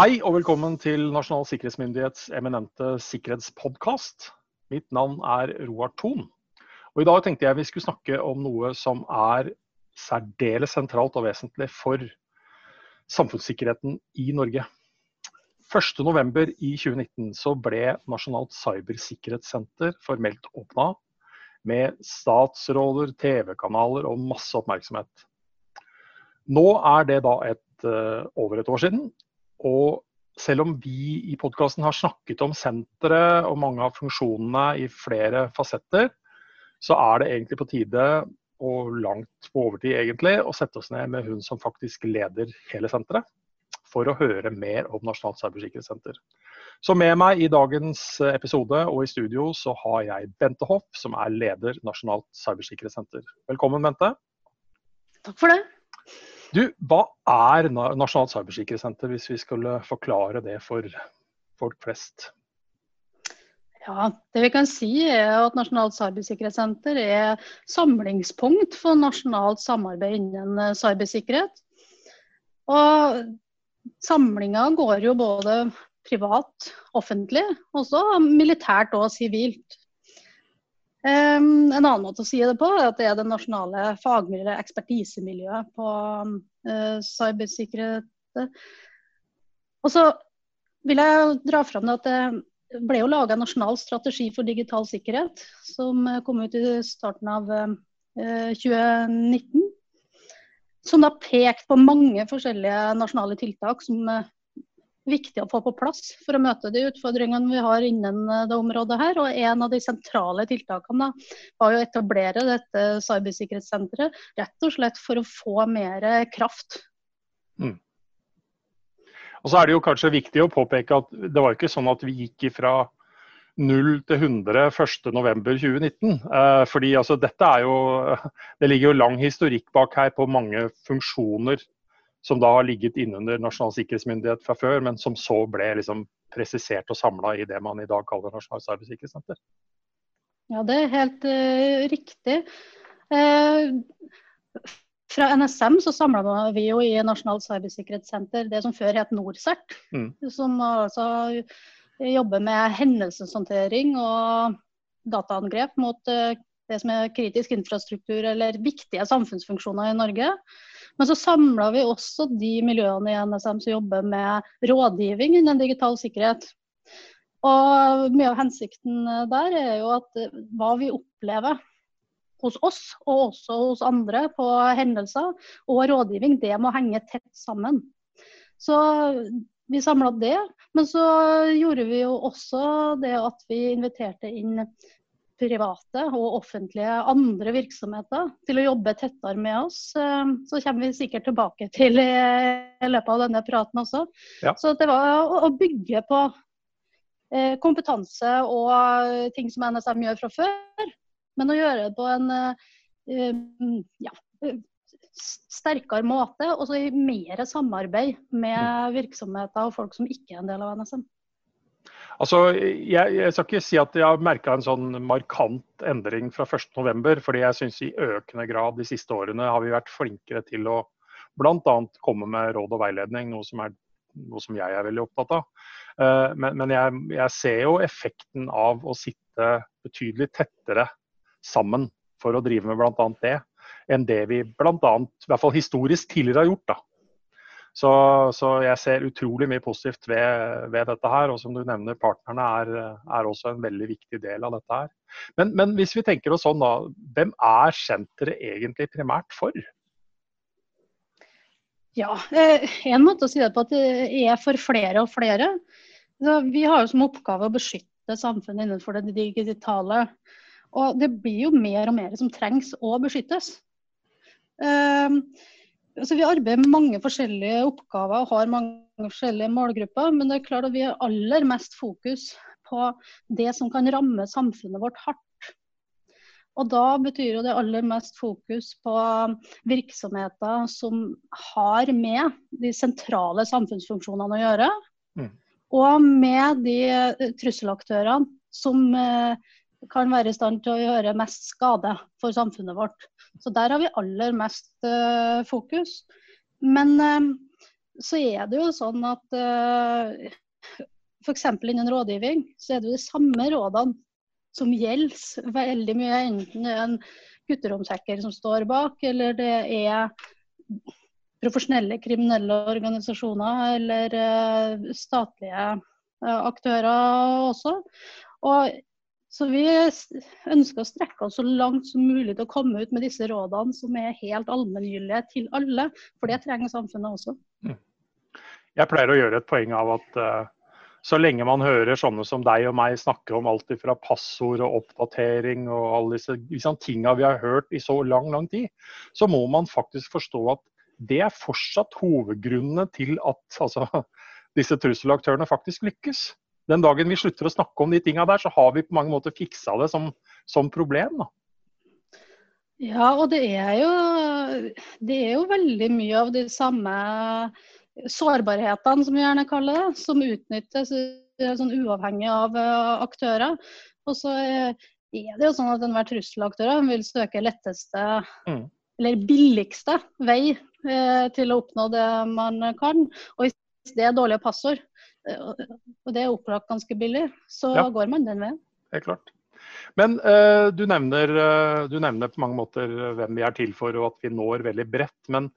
Hei og velkommen til Nasjonal sikkerhetsmyndighets eminente sikkerhetspodkast. Mitt navn er Roar Thon. Og I dag tenkte jeg vi skulle snakke om noe som er særdeles sentralt og vesentlig for samfunnssikkerheten i Norge. 1.11. i 2019 så ble Nasjonalt cybersikkerhetssenter formelt åpna, med statsråder, TV-kanaler og masse oppmerksomhet. Nå er det da et, uh, over et år siden, og selv om vi i podkasten har snakket om senteret og mange av funksjonene i flere fasetter, så er det egentlig på tide, og langt på overtid egentlig, å sette oss ned med hun som faktisk leder hele senteret, for å høre mer om Nasjonalt cybersikkerhetssenter. Så med meg i dagens episode og i studio så har jeg Bente Hoff, som er leder Nasjonalt cybersikkerhetssenter. Velkommen, Bente. Takk for det. Du, hva er Nasjonalt cybersikkerhetssenter, hvis vi skulle forklare det for folk flest? Ja, det vi kan si er at Nasjonalt cybersikkerhetssenter er samlingspunkt for nasjonalt samarbeid innen eh, cybersikkerhet. Og samlinga går jo både privat, offentlig, også militært og sivilt. Um, en annen måte å si det på er at det er det nasjonale fagmiljøet, ekspertisemiljøet på uh, cybersikkerhet. Og så vil jeg dra fram at det ble jo laga en nasjonal strategi for digital sikkerhet, som kom ut i starten av uh, eh, 2019. Som da pekte på mange forskjellige nasjonale tiltak som viktig å få på plass for å møte de utfordringene vi har innen eh, det området her. Og en av de sentrale tiltakene da, var å etablere dette cybersikkerhetssenteret rett og slett for å få mer kraft. Mm. Og så er det jo kanskje viktig å påpeke at det var ikke sånn at vi gikk ifra 0 til 100 1.11.2019. Eh, fordi altså, Det ligger jo lang historikk bak her på mange funksjoner som da har ligget innunder Nasjonal sikkerhetsmyndighet fra før, men som så ble liksom presisert og samla i det man i dag kaller Nasjonalt cybersikkerhetssenter. Ja, det er helt uh, riktig. Uh, fra NSM så samla vi jo i Nasjonalt cybersikkerhetssenter det som før het NorCERT. Mm. Som altså jobber med hendelseshåndtering og dataangrep mot uh, det som er kritisk infrastruktur eller viktige samfunnsfunksjoner i Norge. Men så samla vi også de miljøene i NSM som jobber med rådgivning innen digital sikkerhet. Og mye av hensikten der er jo at hva vi opplever hos oss og også hos andre på hendelser og rådgivning, det må henge tett sammen. Så vi samla det, men så gjorde vi jo også det at vi inviterte inn private og offentlige andre virksomheter til å jobbe tettere med oss. Eh, så kommer vi sikkert tilbake til i løpet av denne praten også. Ja. Så det var å bygge på eh, kompetanse og ting som NSM gjør fra før, men å gjøre det på en eh, ja, sterkere måte, og så i mer samarbeid med mm. virksomheter og folk som ikke er en del av NSM. Altså, jeg, jeg, skal ikke si at jeg har merka en sånn markant endring fra 1.11. fordi jeg syns i økende grad de siste årene har vi vært flinkere til å bl.a. komme med råd og veiledning, noe som, er, noe som jeg er veldig opptatt av. Uh, men, men jeg, jeg, ser jo effekten av å sitte betydelig tettere sammen for å drive med bl.a. det, enn det vi bl.a. i hvert fall historisk tidligere har gjort. da. Så, så, jeg ser utrolig mye positivt ved, ved, dette her. Og som du nevner, partnerne er, er, også en veldig viktig del av dette her. Men, men hvis vi tenker oss sånn da, hvem er senteret egentlig primært for? Ja, én En måte å si det på at det er for flere og flere. vi har jo som oppgave å beskytte samfunnet innenfor det digitale. Og det blir jo mer og mer som trengs å beskyttes. Altså vi arbeider med mange forskjellige oppgaver og har mange forskjellige målgrupper. Men det er klart at vi har aller mest fokus på det som kan ramme samfunnet vårt hardt. Og da betyr jo det aller mest fokus på virksomheter som har med de sentrale samfunnsfunksjonene å gjøre. Mm. Og med de trusselaktørene som eh, kan være i stand til å gjøre mest skade for samfunnet vårt. Så der har vi aller mest uh, fokus. Men uh, så er det jo sånn at uh, f.eks. innen rådgivning, så er det jo de samme rådene som gjelder veldig mye. Enten det er en gutteromshacker som står bak, eller det er profesjonelle kriminelle organisasjoner eller uh, statlige uh, aktører også. Og så vi ønsker å strekke oss så langt som mulig til å komme ut med disse rådene som er helt allmenngyldige til alle, for det trenger samfunnet også. Mm. Jeg pleier å gjøre et poeng av at uh, så lenge man hører sånne som deg og meg snakke om alt fra passord og oppdatering og alle disse liksom, tinga vi har hørt i så lang, lang tid, så må man faktisk forstå at det er fortsatt hovedgrunnene til at altså, disse trusselaktørene faktisk lykkes den dagen vi slutter å snakke om de tinga der, så har vi på mange måter fiksa det som, som problem. Da. Ja, og det er, jo, det er jo veldig mye av de samme sårbarhetene, som vi gjerne kaller det, som utnyttes eh, sånn uavhengig av uh, aktører. Og så er det jo sånn at enhver trusselaktør vil søke letteste mm. eller billigste vei eh, til å oppnå det man kan. Og hvis det er dårlige passord, og det er opplagt ganske billig, så ja. går man den veien. Helt klart. Men uh, du, nevner, uh, du, nevner, på mange måter hvem vi er til for og at vi når veldig bredt. Men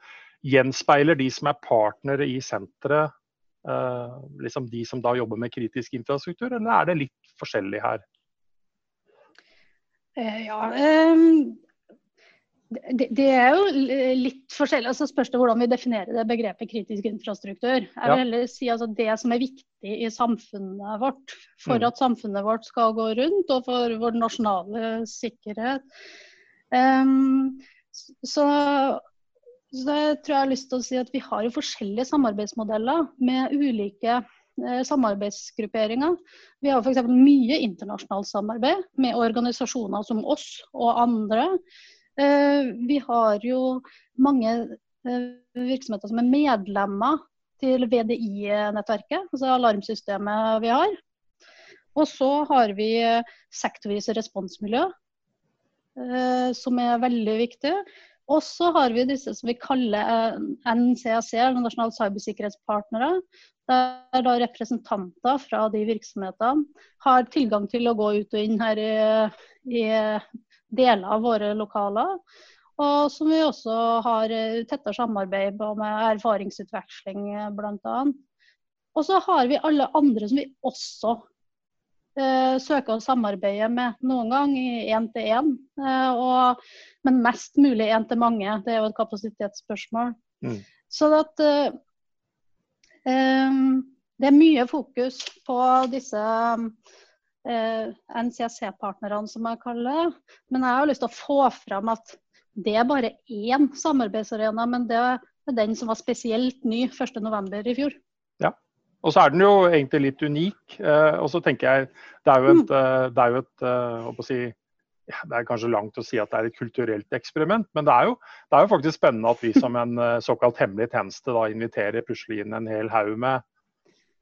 gjenspeiler de som er partnere i senteret, uh, liksom de som da jobber med kritisk infrastruktur, eller er det litt forskjellig her? Ja, um, det, det, er jo litt forskjellig. altså Spørs det hvordan vi definerer det begrepet kritisk infrastruktur. Jeg vil heller si altså Det som er viktig i samfunnet vårt for mm. at samfunnet vårt skal gå rundt, og for vår nasjonale sikkerhet. Um, så, så jeg tror jeg har lyst til å si at vi har jo forskjellige samarbeidsmodeller med ulike eh, samarbeidsgrupperinger. Vi har f.eks. mye internasjonalt samarbeid med organisasjoner som oss og andre. Eh, vi har jo mange eh, virksomheter som er medlemmer til VDI-nettverket, altså alarmsystemet vi har. Og så har vi sektorvise responsmiljø, eh, som er veldig viktig. Og så har vi disse som vi kaller NCAC, Nasjonale cybersikkerhetspartnere. Der da representanter fra de virksomhetene har tilgang til å gå ut og inn her i, i deler av våre lokaler. Og som vi også har eh, tettere samarbeid med erfaringsutveksling eh, bl.a. Og så har vi alle andre som vi også eh, søker å samarbeide med noen gang i én-til-én. Eh, men mest mulig én til mange. Det er jo et kapasitetsspørsmål. Mm. Så at eh, eh, det er mye fokus på disse eh, NCSC-partnerne, som jeg kaller det. Men jeg har lyst til å få fram at det er bare én samarbeidsarena, men det er den som var spesielt ny 1.11. i fjor. Ja, og så er den jo egentlig litt unik. Eh, og så tenker jeg det er jo et, mm. Eh, det er jo et si, ja, det er kanskje langt å si at det er et kulturelt eksperiment, men det er jo, det er jo faktisk spennende at vi som en såkalt hemmelig tjeneste da inviterer plutselig inn en hel haug med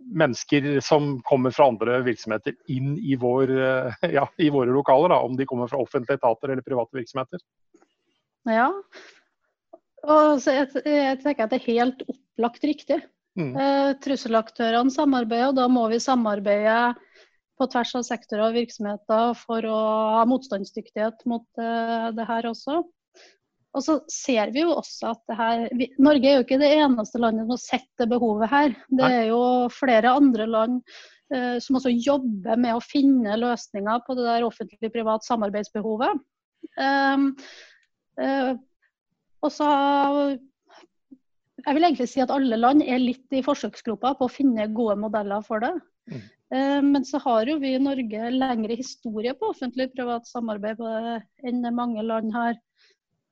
mennesker som kommer fra andre virksomheter inn i, vår, eh, ja, i våre lokaler. Da, om de kommer fra offentlige etater eller private virksomheter. Ja, og jeg, jeg, tenker at det er helt opplagt riktig. Mm. Eh, trusselaktørene samarbeider, og da må vi samarbeide på tvers av sektorer og virksomheter for å ha motstandsdyktighet mot eh, det her også. Og så ser vi jo også at her, vi, Norge er jo ikke det eneste landet som har sett det behovet her. Det er jo flere andre land eh, som også jobber med å finne løsninger på det der offentlig-privat samarbeidsbehovet. Um, uh, og så Jeg vil egentlig si at alle land er litt i forsøksgropa på å finne gode modeller for det. Mm. Uh, men så har jo vi i Norge lengre historie på offentlig-privat samarbeid enn mange land har.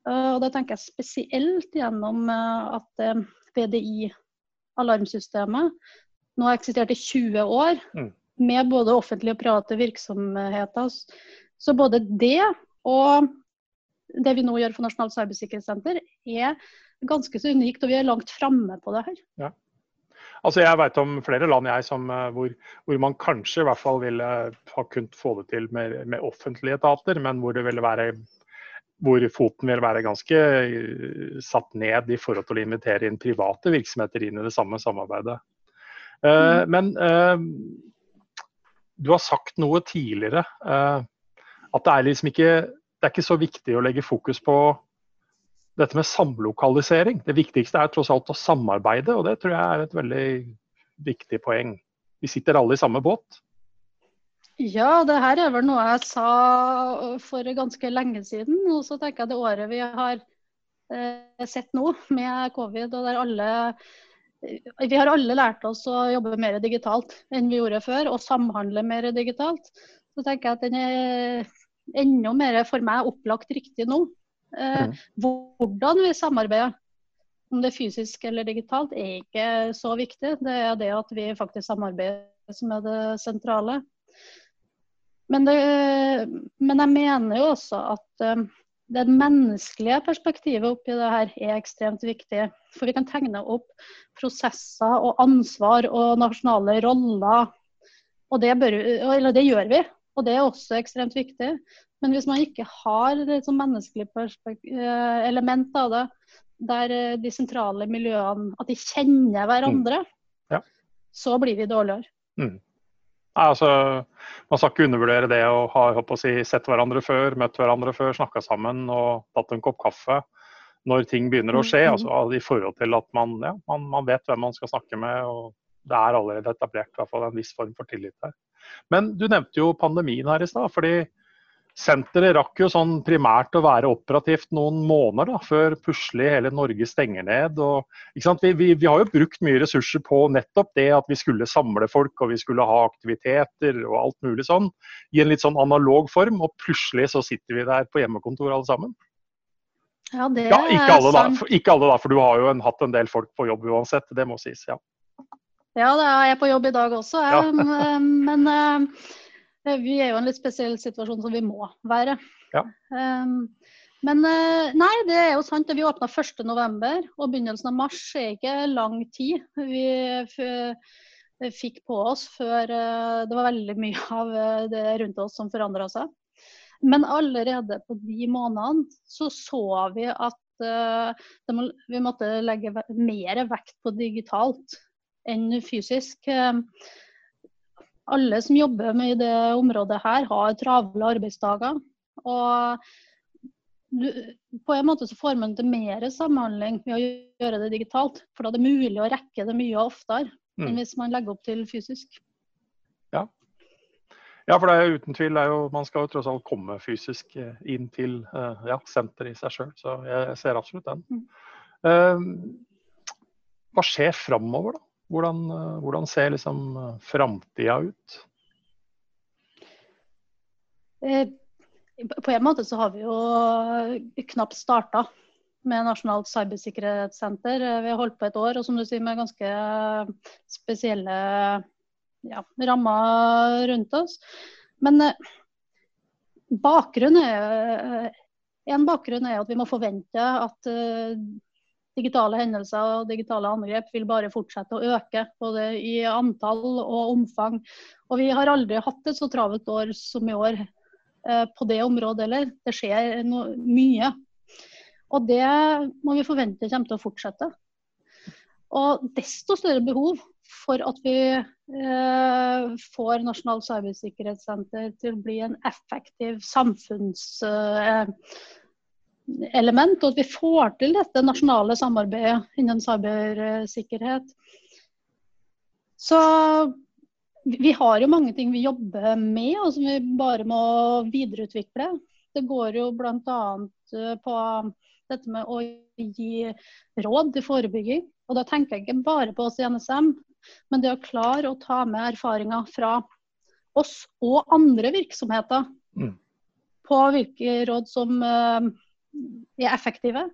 Eh, og da tenker jeg spesielt gjennom eh, at eh, VDI, alarmsystemet, nå har eksistert i 20 år mm. med både offentlige og private virksomheter. Så både det og det vi nå gjør for Nasjonalt cybersikkerhetssenter, er ganske så unikt, og vi er langt framme på det her. Ja. Altså Jeg vet om flere land jeg som, hvor, hvor, man kanskje i hvert fall ville ha kunnet få det til med, med offentlige etater, men hvor det ville være hvor foten vil være ganske satt ned i forhold til å invitere inn private virksomheter inn i det samme samarbeidet. Mm. Men du har sagt noe tidligere. At det er liksom ikke det er ikke så viktig å legge fokus på dette med samlokalisering. Det viktigste er tross alt å samarbeide, og det tror jeg er et veldig viktig poeng. Vi sitter alle i samme båt. Ja, det her er vel noe jeg sa for ganske lenge siden. Og så tenker jeg det året vi har eh, sett nå med covid, og der alle vi har alle lært oss å jobbe mer digitalt enn vi gjorde før, og samhandle mer digitalt. Så tenker jeg at den er enda mer for meg opplagt riktig nå. Eh. Hvordan vi samarbeider, om det er fysisk eller digitalt, er ikke så viktig. Det er det at vi faktisk samarbeider som er det sentrale. Men, det, men jeg mener jo også at um, det menneskelige perspektivet oppi det her er ekstremt viktig. For vi kan tegne opp prosesser og ansvar og nasjonale roller. Og det, bør, eller det gjør vi. Og det er også ekstremt viktig. Men hvis man ikke har et menneskelig eh, element av det, der eh, de sentrale miljøene at de kjenner hverandre, mm. ja. så blir vi dårligere. Mm. Nei, altså, man skal ikke undervurdere det å ha si, sett hverandre før, møtt hverandre før, snakka sammen og tatt en kopp kaffe når ting begynner å skje. Mm. altså I forhold til at man, ja, man, man, vet hvem man skal snakke med. og Det er allerede etablert i hvert fall en viss form for tillit der. Men du nevnte jo pandemien her i stad. fordi Senteret rakk jo sånn primært å være operativt noen måneder da, før plutselig hele Norge stenger ned. Og, vi, vi, vi, har jo brukt mye ressurser på nettopp det at vi skulle samle folk og vi skulle ha aktiviteter og alt mulig sånn i en litt sånn analog form. Og plutselig så sitter vi der på hjemmekontor alle sammen. Ja, det ja, ikke, alle, da, for, ikke alle da, for du har jo en, hatt en del folk på jobb uansett. Det må sies, ja. Ja, det er jeg på jobb i dag også. Ja. men vi er jo i en litt spesiell situasjon som vi må være. Ja. Um, men eh, nei, det er jo sant. Vi åpna 1.11, og begynnelsen av mars er ikke lang tid. Vi fikk på oss før det var veldig mye av det rundt oss som forandra seg. Men allerede på de månedene så så vi at må, vi måtte legge mer vekt på digitalt enn fysisk. Eh, alle som jobber med det området her, har travle arbeidsdager. Og på en måte så får man til mer samhandling ved å gjøre det digitalt. For da er det mulig å rekke det mye oftere mm. enn hvis man legger opp til fysisk. Ja, ja for det er jo uten tvil er jo, man skal jo tross alt komme fysisk eh, inn til uh, ja, senteret i seg sjøl. Så jeg ser absolutt den. Mm. Uh, hva skjer framover, da? Hvordan, eh, hvordan ser liksom eh, framtida ut? Eh, på en måte så har vi jo knapt starta med Nasjonalt cybersikkerhetssenter. Vi har holdt på et år, og som du sier med ganske spesielle ja, rammer rundt oss. Men bakgrunnen er, en bakgrunn er at vi må forvente at digitale hendelser og digitale angrep vil bare fortsette å øke, både i antall og omfang. Og vi har aldri hatt et så travelt år som i år eh, på det området heller. Det skjer no mye. Og det må vi forvente kommer til å fortsette. Og desto større behov for at vi eh, får Nasjonalt cybersikkerhetssenter til å bli en effektiv samfunns... Eh, element, og at vi får til dette nasjonale samarbeidet innen cybersikkerhet. Så vi har jo mange ting vi jobber med, og som vi bare må videreutvikle. Det går jo bl.a. Eh, på dette med å gi råd til forebygging. Og da tenker jeg ikke bare på oss i NSM, men det å klare å ta med erfaringer fra oss og andre virksomheter mm. på hvilke råd som uh, er effektive.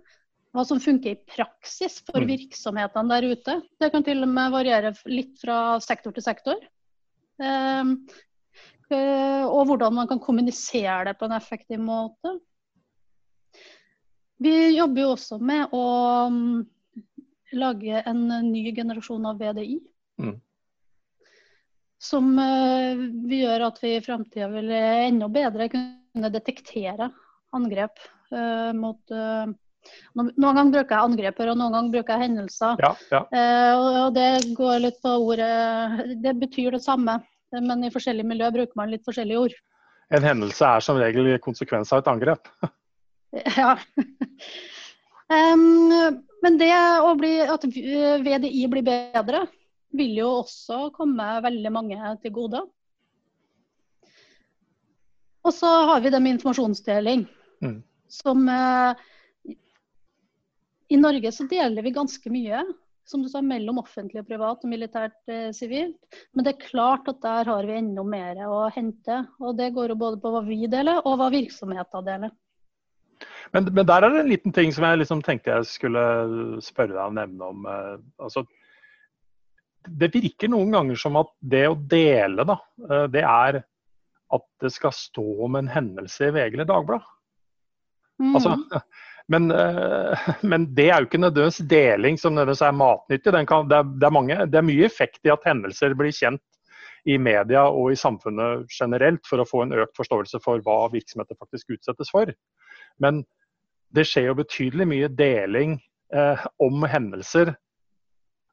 Hva som funker i praksis for mm. virksomhetene der ute. Det kan til og med variere litt fra sektor til sektor. Um, og hvordan man kan kommunisere det på en effektiv måte. Vi jobber jo også med å um, lage en ny generasjon av VDI. Mm. Som uh, vi gjør at vi i framtida vil enda bedre kunne detektere angrep uh, mot uh, noen ganger bruker jeg angreper, og noen ganger bruker jeg hendelser. Ja, ja. Uh, og det går litt på ordet Det betyr det samme, men i forskjellige miljø bruker man litt forskjellige ord. En hendelse er som regel konsekvens av et angrep. ja. um, men det å bli, at VDI blir bedre, vil jo også komme veldig mange til gode. Og så har vi det med informasjonsdeling. Mm. Som eh, I Norge så deler vi ganske mye. Som du sa, mellom offentlig og privat og militært eh, sivilt. Men det er klart at der har vi enda mer å hente. Og det går jo både på hva vi deler, og hva virksomheter deler. Men, men, der er det en liten ting som jeg liksom tenkte jeg skulle spørre deg og nevne om. Eh, altså, det virker noen ganger som at det å dele, da, det er at det skal stå om en hendelse i VG eller Dagbladet. Mm. Altså, men, eh, men, det er jo ikke nødvendigvis deling som nødvendigvis er matnyttig. Kan, det, er, det, er mange, det, er, mye effekt i at hendelser blir kjent i media og i samfunnet generelt for å få en økt forståelse for hva virksomheter faktisk utsettes for. Men det skjer jo betydelig mye deling eh, om hendelser,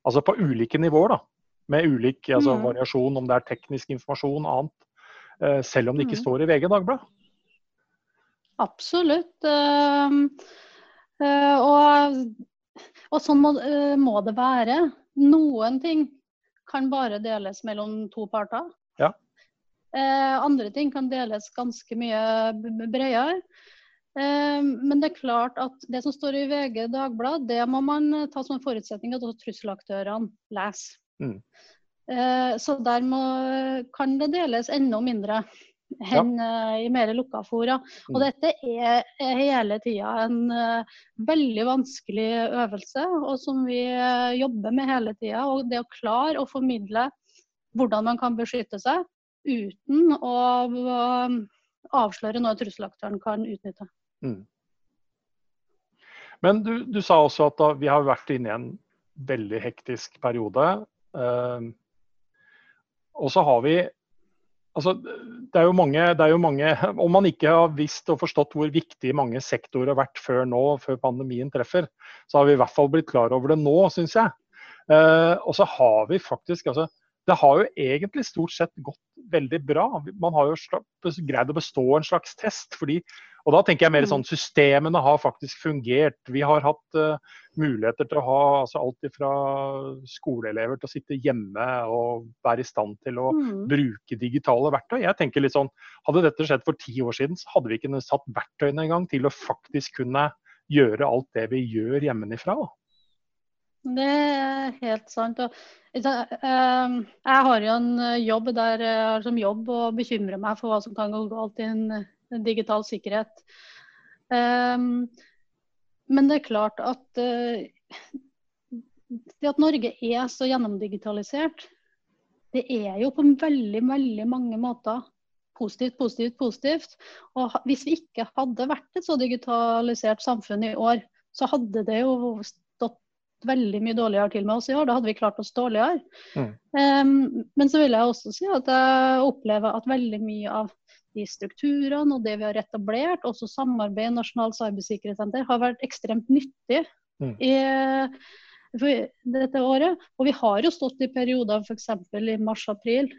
altså på ulike nivåer. da, Med ulik altså, mm. variasjon, om det er teknisk informasjon og annet. Eh, selv om det ikke mm. står i VG Dagbladet? Absolutt. Ehm, eh, og, og sånn må, eh, må, det være. Noen ting kan bare deles mellom to parter. Ja. Andre ting kan deles ganske mye bredere. Ehm, men det er klart at det som står i VG Dagblad, det må man ta som en forutsetning at også trusselaktørene leser. Mm. Eh, så der må, kan det deles enda mindre enn ja. Eh, i mer lukka fora. Og mm. dette er, hele tida en uh, veldig vanskelig øvelse, og som vi uh, jobber med hele tida. Og det å klare å formidle hvordan man kan beskytte seg uten å uh, avsløre noe trusselaktøren kan utnytte. Mm. Men du, du, sa også at da, vi har vært inne i en veldig hektisk periode. Og så har vi altså, det, er mange, det er jo mange, Om man ikke har visst og forstått hvor viktig mange sektorer har vært før nå, før pandemien treffer, så har vi i hvert fall blitt klar over det nå, syns jeg. Eh, og så har vi faktisk altså, Det har jo egentlig stort sett gått veldig bra. Man har jo greid å bestå en slags test. fordi og da tenker jeg mer sånn mm. Systemene har faktisk fungert. Vi har hatt uh, muligheter til å ha altså alt fra skoleelever til å sitte hjemme og være i stand til å mm. bruke digitale verktøy. Jeg tenker litt sånn, Hadde dette skjedd for ti år siden, så hadde vi ikke satt verktøyene engang til å faktisk kunne gjøre alt det vi gjør hjemmefra. Det er helt sant. Og, ehm, jeg har jo en jobb der jeg har som jobb å bekymre meg for hva som kan gå galt i en digital sikkerhet. Um, men det er klart at uh, det at Norge er så gjennomdigitalisert, det er jo på veldig, veldig mange måter positivt, positivt, positivt. Og hvis vi ikke hadde vært et så digitalisert samfunn i år, så hadde det jo veldig mye dårligere til med oss i år. Da hadde vi klart oss dårligere. Mm. Um, men så vil jeg også si at jeg opplever at veldig mye av de strukturene og det vi har etablert, også samarbeid i Nasjonalt cybersikkerhetssenter, har vært ekstremt nyttig mm. i dette året. Og vi har jo stått i perioder f.eks. i mars-april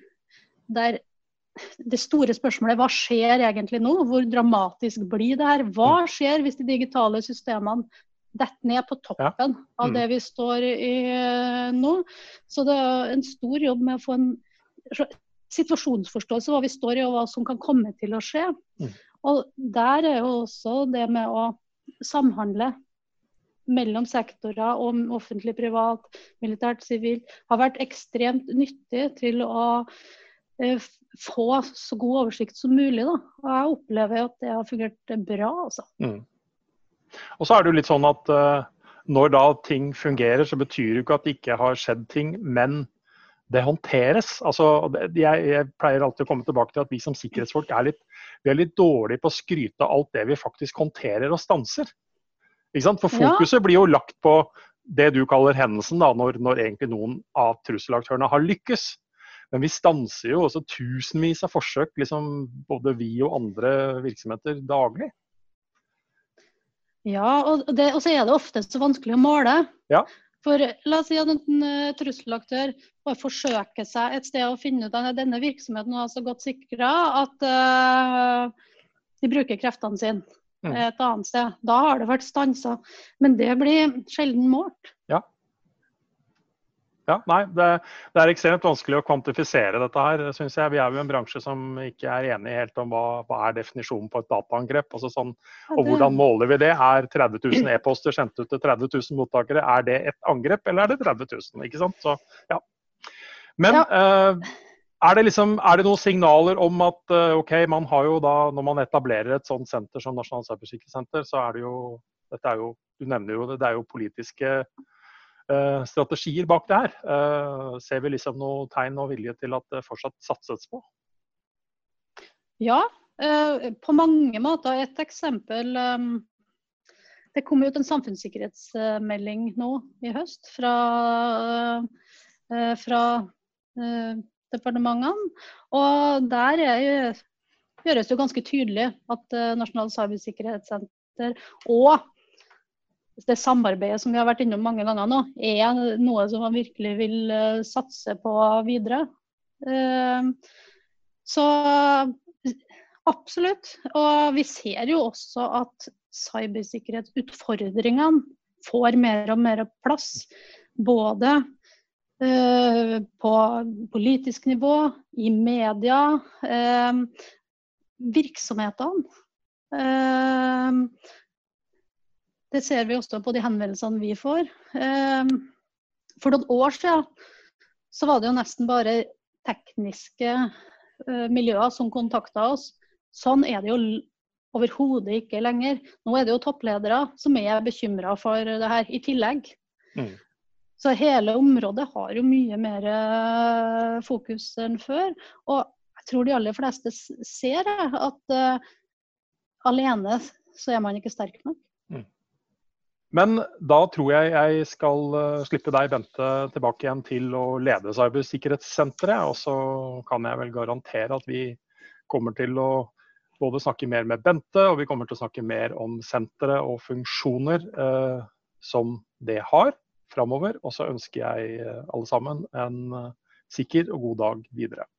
der det store spørsmålet hva skjer egentlig nå? Hvor dramatisk blir det her? Hva mm. skjer hvis de digitale systemene detter ned på toppen ja. av mm. det vi står i nå? Så det er en stor jobb med å få en situasjonsforståelse, hva vi står i og hva som kan komme til å skje. Mm. Og Der er jo også det med å samhandle mellom sektorer om offentlig, privat, militært, sivilt, har vært ekstremt nyttig til å eh, få så god oversikt som mulig. Da. Og jeg opplever at det har fungert bra. Altså. Mm. Og så er det jo litt sånn at uh, når da ting fungerer, så betyr det ikke at det ikke har skjedd ting, men det håndteres. Altså, jeg, jeg, pleier alltid å komme tilbake til at vi som sikkerhetsfolk er litt, er litt dårlige på å skryte av alt det vi faktisk håndterer og stanser. For fokuset ja. blir jo lagt på det du kaller hendelsen, da, når, når egentlig noen av trusselaktørene har lykkes. Men vi stanser jo også tusenvis av forsøk, liksom, både vi og andre virksomheter, daglig. Ja, og, det, og, så er det ofte så vanskelig å måle. Ja. For la oss si at en uh, trusselaktør bare forsøker seg et sted å finne ut at denne virksomheten er så godt sikra at uh, de bruker kreftene sine mm. et annet sted. Da har det vært stansa. Men det blir sjelden målt. Ja. Ja, nei, det, det, er ekstremt vanskelig å kvantifisere dette her, syns jeg. Vi er jo en bransje som ikke er enige helt om hva, hva er definisjonen på et dataangrep. Altså sånn, og hvordan måler vi det? Er 30 000 e-poster sendt ut til 30 000 mottakere, er det et angrep, eller er det 30 000? Ikke sant? Så, ja. Men ja. Uh, er, det liksom, er det noen signaler om at uh, ok, man har jo da, når man etablerer et sånt senter som Nasjonalt cybersikkerhetssenter, så er det jo dette er jo, Du nevner jo det, det er jo politiske Eh, strategier bak det her. Eh, ser vi liksom noe tegn og vilje til at det fortsatt satses på? Ja, eh, på mange måter. Et eksempel Det kom ut en samfunnssikkerhetsmelding nå i høst fra, fra departementene. Og der er, gjøres det ganske tydelig at Nasjonalt cybersikkerhetssenter og det samarbeidet som vi har vært innom mange ganger nå, er noe som man virkelig vil uh, satse på videre. Uh, så absolutt. Og vi ser jo også at cybersikkerhetsutfordringene får mer og mer plass. Både uh, på politisk nivå, i media, virksomhetene. Det ser vi også på de henvendelsene vi får. Ehm, for noen år siden så var det jo nesten bare tekniske eh, miljøer som kontakta oss. Sånn er det jo overhodet ikke lenger. Nå er det jo toppledere som er bekymra for det her, i tillegg. Mm. Så hele området har jo mye mer eh, fokus enn før. Og jeg tror de aller fleste ser at uh, alene så er man ikke sterk nok. Men da tror jeg jeg skal uh, slippe deg, Bente, tilbake igjen til å lede Cybersikkerhetssenteret. Og så kan jeg vel garantere at vi kommer til å både snakke mer med Bente, og vi kommer til å snakke mer om senteret og funksjoner eh, som det har framover. Og så ønsker jeg uh, alle sammen en sikker og god dag videre.